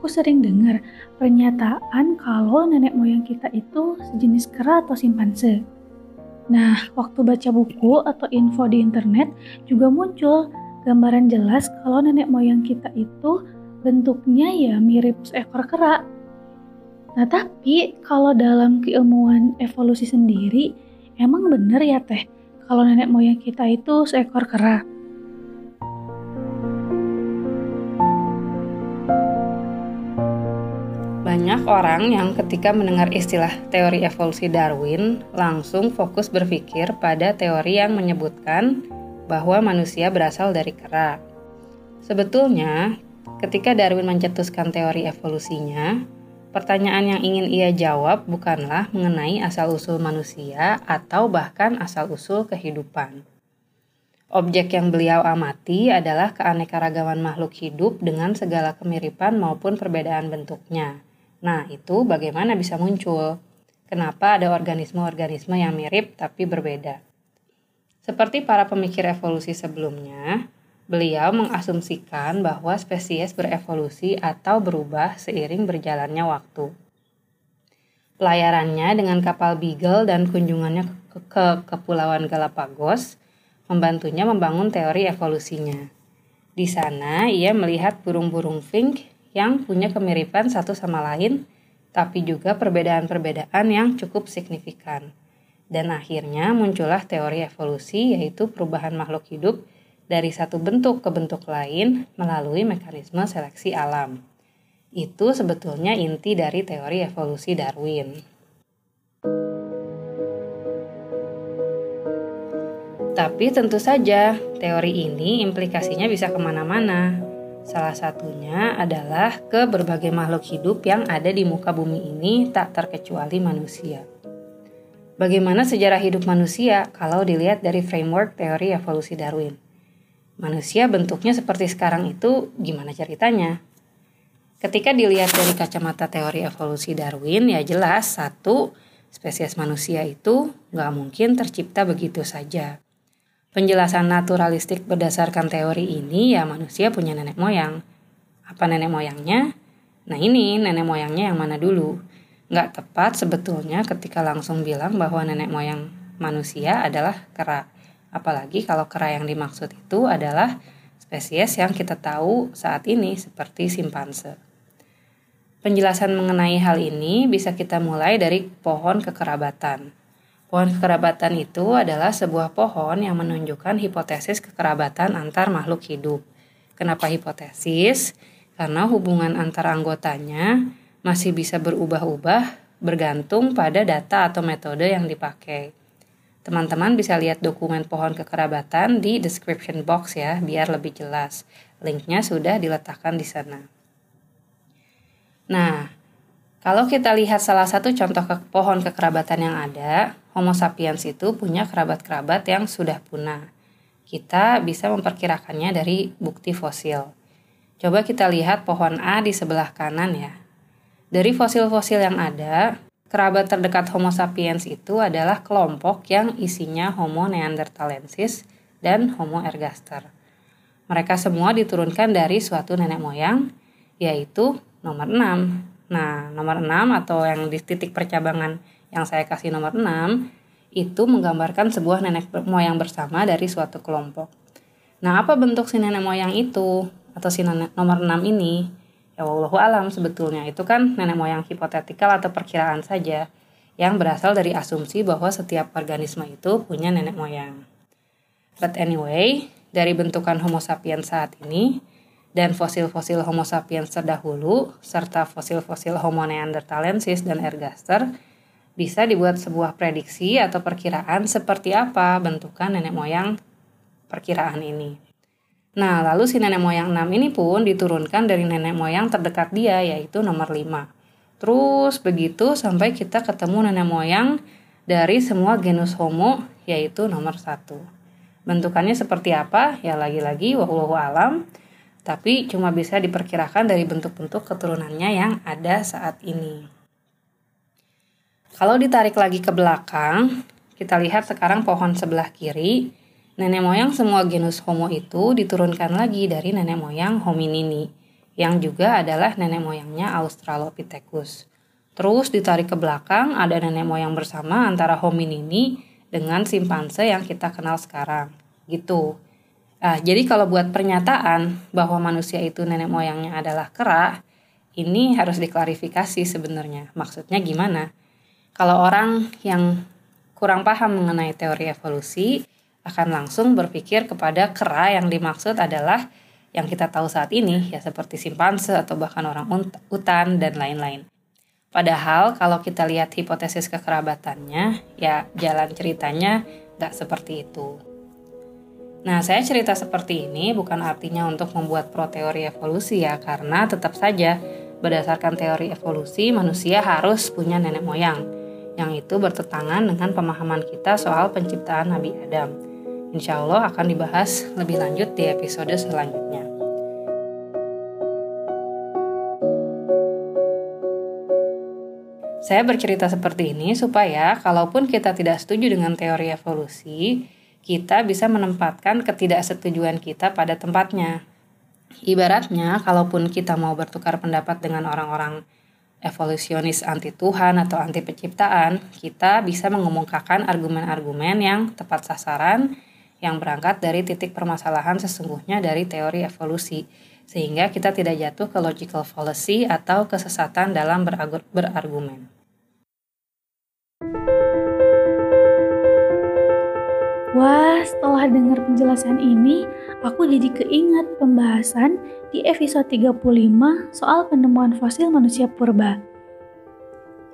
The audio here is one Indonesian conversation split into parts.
aku sering dengar pernyataan kalau nenek moyang kita itu sejenis kera atau simpanse. Nah, waktu baca buku atau info di internet juga muncul gambaran jelas kalau nenek moyang kita itu bentuknya ya mirip seekor kera. Nah, tapi kalau dalam keilmuan evolusi sendiri, emang bener ya teh kalau nenek moyang kita itu seekor kera? Banyak orang yang ketika mendengar istilah teori evolusi Darwin langsung fokus berpikir pada teori yang menyebutkan bahwa manusia berasal dari kera. Sebetulnya, ketika Darwin mencetuskan teori evolusinya, pertanyaan yang ingin ia jawab bukanlah mengenai asal-usul manusia atau bahkan asal-usul kehidupan. Objek yang beliau amati adalah keanekaragaman makhluk hidup dengan segala kemiripan maupun perbedaan bentuknya Nah, itu bagaimana bisa muncul? Kenapa ada organisme-organisme yang mirip tapi berbeda? Seperti para pemikir evolusi sebelumnya, beliau mengasumsikan bahwa spesies berevolusi atau berubah seiring berjalannya waktu. Pelayarannya dengan kapal Beagle dan kunjungannya ke, ke Kepulauan Galapagos membantunya membangun teori evolusinya. Di sana, ia melihat burung-burung fink yang punya kemiripan satu sama lain, tapi juga perbedaan-perbedaan yang cukup signifikan. Dan akhirnya muncullah teori evolusi, yaitu perubahan makhluk hidup dari satu bentuk ke bentuk lain melalui mekanisme seleksi alam. Itu sebetulnya inti dari teori evolusi Darwin. Tapi tentu saja, teori ini implikasinya bisa ke mana-mana. Salah satunya adalah ke berbagai makhluk hidup yang ada di muka bumi ini tak terkecuali manusia. Bagaimana sejarah hidup manusia kalau dilihat dari framework teori evolusi Darwin? Manusia bentuknya seperti sekarang itu gimana ceritanya? Ketika dilihat dari kacamata teori evolusi Darwin, ya jelas satu, spesies manusia itu nggak mungkin tercipta begitu saja. Penjelasan naturalistik berdasarkan teori ini ya manusia punya nenek moyang. Apa nenek moyangnya? Nah ini nenek moyangnya yang mana dulu? Nggak tepat sebetulnya ketika langsung bilang bahwa nenek moyang manusia adalah kera. Apalagi kalau kera yang dimaksud itu adalah spesies yang kita tahu saat ini seperti simpanse. Penjelasan mengenai hal ini bisa kita mulai dari pohon kekerabatan. Pohon kekerabatan itu adalah sebuah pohon yang menunjukkan hipotesis kekerabatan antar makhluk hidup. Kenapa hipotesis? Karena hubungan antar anggotanya masih bisa berubah-ubah bergantung pada data atau metode yang dipakai. Teman-teman bisa lihat dokumen pohon kekerabatan di description box ya, biar lebih jelas. Linknya sudah diletakkan di sana. Nah, kalau kita lihat salah satu contoh ke pohon kekerabatan yang ada, Homo sapiens itu punya kerabat-kerabat yang sudah punah. Kita bisa memperkirakannya dari bukti fosil. Coba kita lihat pohon A di sebelah kanan ya. Dari fosil-fosil yang ada, kerabat terdekat Homo sapiens itu adalah kelompok yang isinya Homo neanderthalensis dan Homo ergaster. Mereka semua diturunkan dari suatu nenek moyang, yaitu nomor 6. Nah, nomor 6 atau yang di titik percabangan yang saya kasih nomor 6 itu menggambarkan sebuah nenek moyang bersama dari suatu kelompok. Nah, apa bentuk si nenek moyang itu atau si nenek nomor 6 ini? Ya wallahu alam sebetulnya itu kan nenek moyang hipotetikal atau perkiraan saja yang berasal dari asumsi bahwa setiap organisme itu punya nenek moyang. But anyway, dari bentukan Homo sapiens saat ini dan fosil-fosil Homo sapiens terdahulu serta fosil-fosil Homo neanderthalensis dan ergaster bisa dibuat sebuah prediksi atau perkiraan seperti apa bentukan nenek moyang perkiraan ini. Nah, lalu si nenek moyang 6 ini pun diturunkan dari nenek moyang terdekat dia, yaitu nomor 5. Terus begitu sampai kita ketemu nenek moyang dari semua genus Homo, yaitu nomor 1. Bentukannya seperti apa? Ya lagi-lagi wallahu alam, tapi cuma bisa diperkirakan dari bentuk-bentuk keturunannya yang ada saat ini. Kalau ditarik lagi ke belakang, kita lihat sekarang pohon sebelah kiri, nenek moyang semua genus Homo itu diturunkan lagi dari nenek moyang hominini, yang juga adalah nenek moyangnya Australopithecus. Terus ditarik ke belakang ada nenek moyang bersama antara hominini dengan simpanse yang kita kenal sekarang. Gitu. Nah, jadi kalau buat pernyataan bahwa manusia itu nenek moyangnya adalah kera, ini harus diklarifikasi sebenarnya. Maksudnya gimana? Kalau orang yang kurang paham mengenai teori evolusi akan langsung berpikir kepada kera yang dimaksud adalah yang kita tahu saat ini ya seperti simpanse atau bahkan orang hutan dan lain-lain. Padahal kalau kita lihat hipotesis kekerabatannya, ya jalan ceritanya nggak seperti itu. Nah, saya cerita seperti ini bukan artinya untuk membuat pro teori evolusi ya, karena tetap saja berdasarkan teori evolusi manusia harus punya nenek moyang, yang itu bertentangan dengan pemahaman kita soal penciptaan Nabi Adam. Insya Allah akan dibahas lebih lanjut di episode selanjutnya. Saya bercerita seperti ini supaya kalaupun kita tidak setuju dengan teori evolusi, kita bisa menempatkan ketidaksetujuan kita pada tempatnya. Ibaratnya, kalaupun kita mau bertukar pendapat dengan orang-orang evolusionis anti Tuhan atau anti penciptaan, kita bisa mengemukakan argumen-argumen yang tepat sasaran yang berangkat dari titik permasalahan sesungguhnya dari teori evolusi, sehingga kita tidak jatuh ke logical fallacy atau kesesatan dalam berargumen. Wah, setelah dengar penjelasan ini, aku jadi keingat pembahasan di episode 35 soal penemuan fosil manusia purba.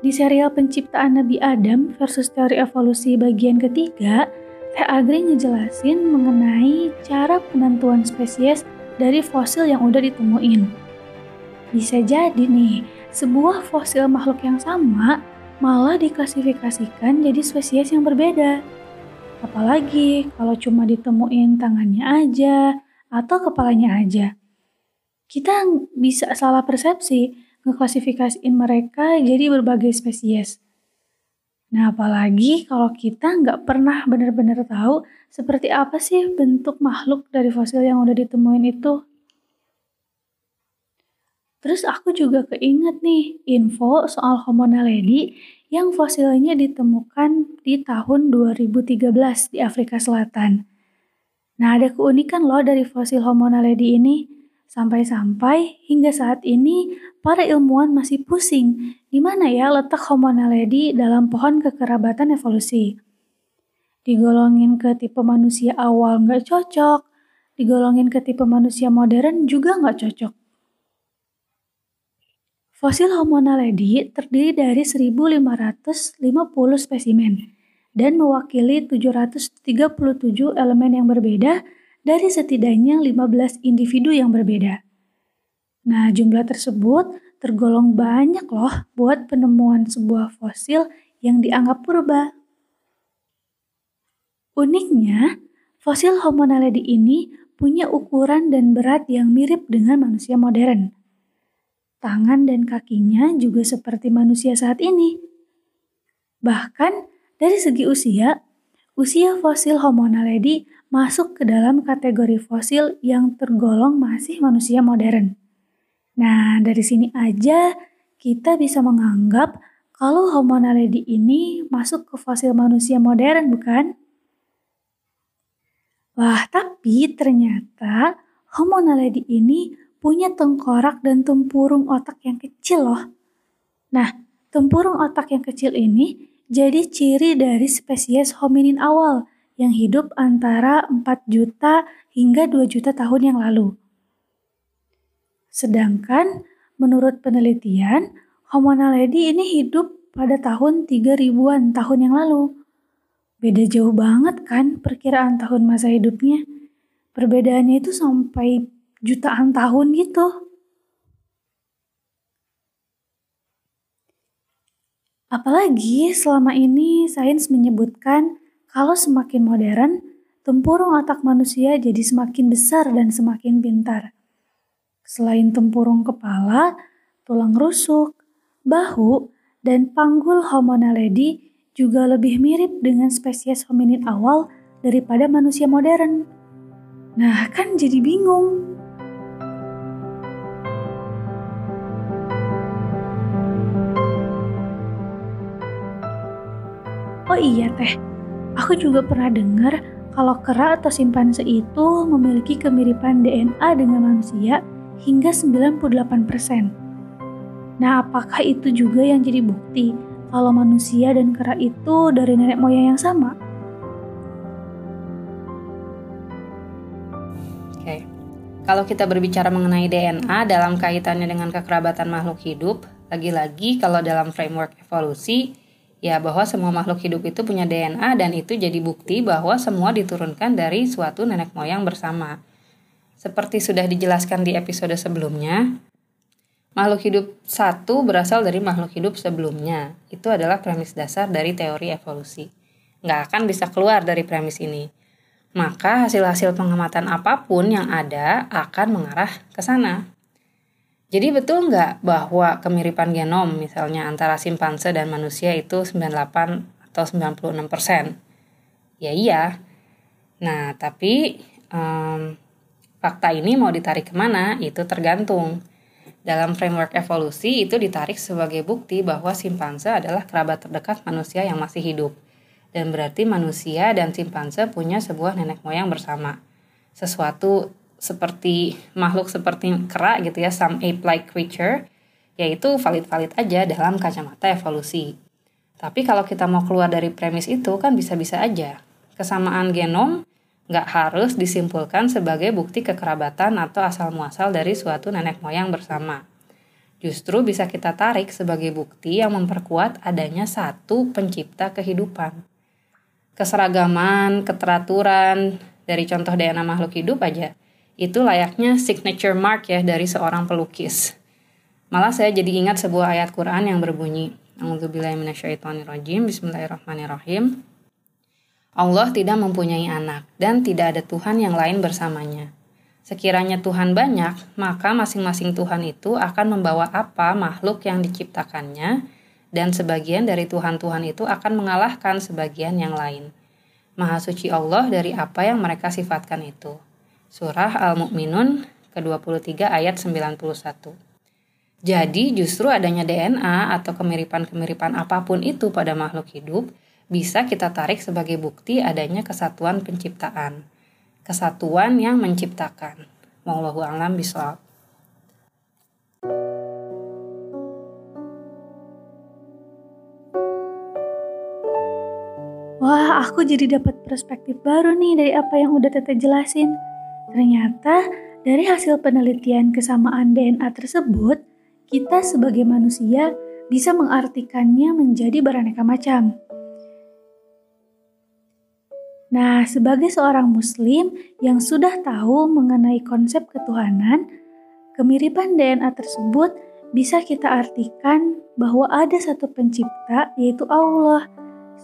Di serial penciptaan Nabi Adam versus teori evolusi bagian ketiga, Teh Agri ngejelasin mengenai cara penentuan spesies dari fosil yang udah ditemuin. Bisa jadi nih, sebuah fosil makhluk yang sama malah diklasifikasikan jadi spesies yang berbeda. Apalagi kalau cuma ditemuin tangannya aja atau kepalanya aja. Kita bisa salah persepsi ngeklasifikasiin mereka jadi berbagai spesies. Nah, apalagi kalau kita nggak pernah benar-benar tahu seperti apa sih bentuk makhluk dari fosil yang udah ditemuin itu. Terus aku juga keinget nih info soal Homo naledi yang fosilnya ditemukan di tahun 2013 di Afrika Selatan. Nah, ada keunikan loh dari fosil Homo naledi ini. Sampai-sampai hingga saat ini para ilmuwan masih pusing di mana ya letak Homo naledi dalam pohon kekerabatan evolusi. Digolongin ke tipe manusia awal nggak cocok, digolongin ke tipe manusia modern juga nggak cocok. Fosil Homo naledi terdiri dari 1550 spesimen dan mewakili 737 elemen yang berbeda dari setidaknya 15 individu yang berbeda. Nah, jumlah tersebut tergolong banyak loh buat penemuan sebuah fosil yang dianggap purba. Uniknya, fosil Homo naledi ini punya ukuran dan berat yang mirip dengan manusia modern tangan dan kakinya juga seperti manusia saat ini. Bahkan dari segi usia, usia fosil Homo naledi masuk ke dalam kategori fosil yang tergolong masih manusia modern. Nah, dari sini aja kita bisa menganggap kalau Homo naledi ini masuk ke fosil manusia modern, bukan? Wah, tapi ternyata Homo naledi ini punya tengkorak dan tempurung otak yang kecil loh. Nah, tempurung otak yang kecil ini jadi ciri dari spesies hominin awal yang hidup antara 4 juta hingga 2 juta tahun yang lalu. Sedangkan menurut penelitian, Homo naledi ini hidup pada tahun 3000-an tahun yang lalu. Beda jauh banget kan perkiraan tahun masa hidupnya. Perbedaannya itu sampai jutaan tahun gitu. Apalagi selama ini sains menyebutkan kalau semakin modern, tempurung otak manusia jadi semakin besar dan semakin pintar. Selain tempurung kepala, tulang rusuk, bahu, dan panggul Homo naledi juga lebih mirip dengan spesies hominin awal daripada manusia modern. Nah, kan jadi bingung. Oh iya teh, aku juga pernah dengar kalau kera atau simpanse itu memiliki kemiripan DNA dengan manusia hingga 98%. Nah, apakah itu juga yang jadi bukti kalau manusia dan kera itu dari nenek moyang yang sama? Oke. Kalau kita berbicara mengenai DNA dalam kaitannya dengan kekerabatan makhluk hidup, lagi-lagi kalau dalam framework evolusi, ya bahwa semua makhluk hidup itu punya DNA dan itu jadi bukti bahwa semua diturunkan dari suatu nenek moyang bersama. Seperti sudah dijelaskan di episode sebelumnya, makhluk hidup satu berasal dari makhluk hidup sebelumnya. Itu adalah premis dasar dari teori evolusi. Nggak akan bisa keluar dari premis ini. Maka hasil-hasil pengamatan apa pun yang ada akan mengarah ke sana. Jadi betul nggak bahwa kemiripan genom misalnya antara simpanse dan manusia itu 98 atau 96 persen? Ya iya. Nah, tapi um, Fakta ini mau ditarik ke mana itu tergantung. Dalam framework evolusi itu ditarik sebagai bukti bahwa simpanse adalah kerabat terdekat manusia yang masih hidup. Dan berarti manusia dan simpanse punya sebuah nenek moyang bersama. Sesuatu seperti makhluk seperti kera gitu ya, some ape-like creature, yaitu valid-valid aja dalam kacamata evolusi. Tapi kalau kita mau keluar dari premis itu kan bisa-bisa aja. Kesamaan genom nggak harus disimpulkan sebagai bukti kekerabatan atau asal-muasal dari suatu nenek moyang bersama. Justru bisa kita tarik sebagai bukti yang memperkuat adanya satu pencipta kehidupan. Keseragaman, keteraturan dari contoh DNA makhluk hidup aja, itu layaknya signature mark ya dari seorang pelukis. Malah saya jadi ingat sebuah ayat Quran yang berbunyi, Bismillahirrahmanirrahim. Allah tidak mempunyai anak dan tidak ada Tuhan yang lain bersamanya. Sekiranya Tuhan banyak, maka masing-masing Tuhan itu akan membawa apa makhluk yang diciptakannya, dan sebagian dari Tuhan-Tuhan itu akan mengalahkan sebagian yang lain. Maha suci Allah dari apa yang mereka sifatkan itu. Surah Al-Mu'minun ke-23 ayat 91. Jadi justru adanya DNA atau kemiripan-kemiripan apa pun itu pada makhluk hidup bisa kita tarik sebagai bukti adanya kesatuan penciptaan. Kesatuan yang menciptakan. Wallahu a'lam bishawab. Wah, aku jadi dapat perspektif baru nih dari apa yang udah Tete jelasin. Ternyata dari hasil penelitian kesamaan DNA tersebut, kita sebagai manusia bisa mengartikannya menjadi beraneka macam. Nah, sebagai seorang Muslim yang sudah tahu mengenai konsep ketuhanan, kemiripan DNA tersebut bisa kita artikan bahwa ada satu pencipta, yaitu Allah,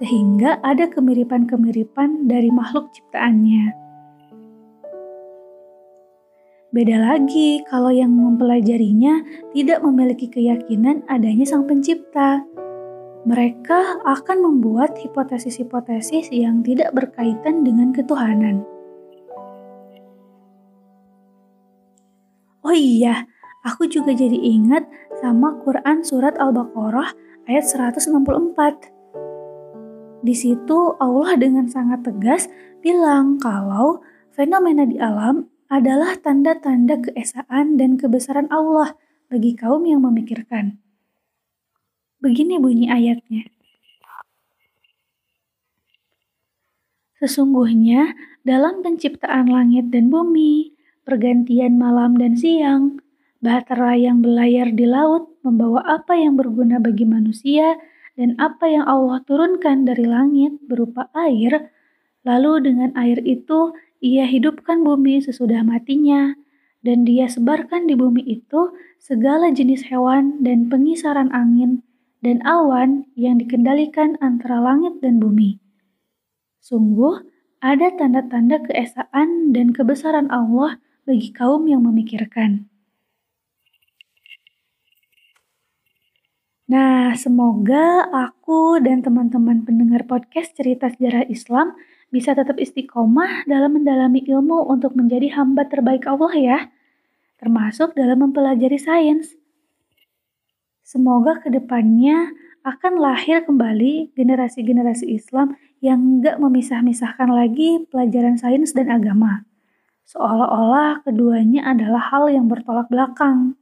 sehingga ada kemiripan-kemiripan dari makhluk ciptaannya. Beda lagi kalau yang mempelajarinya tidak memiliki keyakinan adanya Sang Pencipta mereka akan membuat hipotesis-hipotesis yang tidak berkaitan dengan ketuhanan. Oh iya, aku juga jadi ingat sama Quran Surat Al-Baqarah ayat 164. Di situ Allah dengan sangat tegas bilang kalau fenomena di alam adalah tanda-tanda keesaan dan kebesaran Allah bagi kaum yang memikirkan. Begini bunyi ayatnya. Sesungguhnya dalam penciptaan langit dan bumi, pergantian malam dan siang, bahtera yang belayar di laut membawa apa yang berguna bagi manusia dan apa yang Allah turunkan dari langit berupa air, lalu dengan air itu ia hidupkan bumi sesudah matinya, dan dia sebarkan di bumi itu segala jenis hewan dan pengisaran angin dan awan yang dikendalikan antara langit dan bumi. Sungguh, ada tanda-tanda keesaan dan kebesaran Allah bagi kaum yang memikirkan. Nah, semoga aku dan teman-teman pendengar podcast cerita sejarah Islam bisa tetap istiqomah dalam mendalami ilmu untuk menjadi hamba terbaik Allah ya, termasuk dalam mempelajari sains. Semoga ke depannya akan lahir kembali generasi-generasi Islam yang nggak memisah-misahkan lagi pelajaran sains dan agama. Seolah-olah keduanya adalah hal yang bertolak belakang.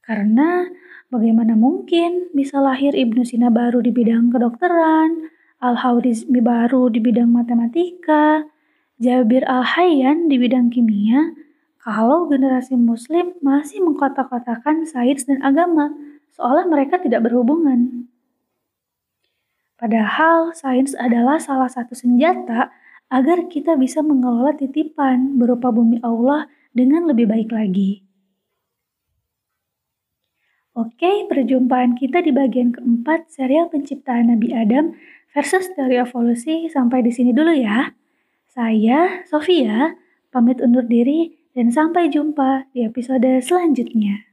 Karena bagaimana mungkin bisa lahir Ibnu Sina baru di bidang kedokteran, Al-Hawrizmi baru di bidang matematika, Jabir Al-Hayyan di bidang kimia, kalau generasi muslim masih mengkotak-kotakan sains dan agama, seolah mereka tidak berhubungan. Padahal sains adalah salah satu senjata agar kita bisa mengelola titipan berupa bumi Allah dengan lebih baik lagi. Oke, perjumpaan kita di bagian keempat serial penciptaan Nabi Adam versus teori evolusi sampai di sini dulu ya. Saya, Sofia, pamit undur diri dan sampai jumpa di episode selanjutnya.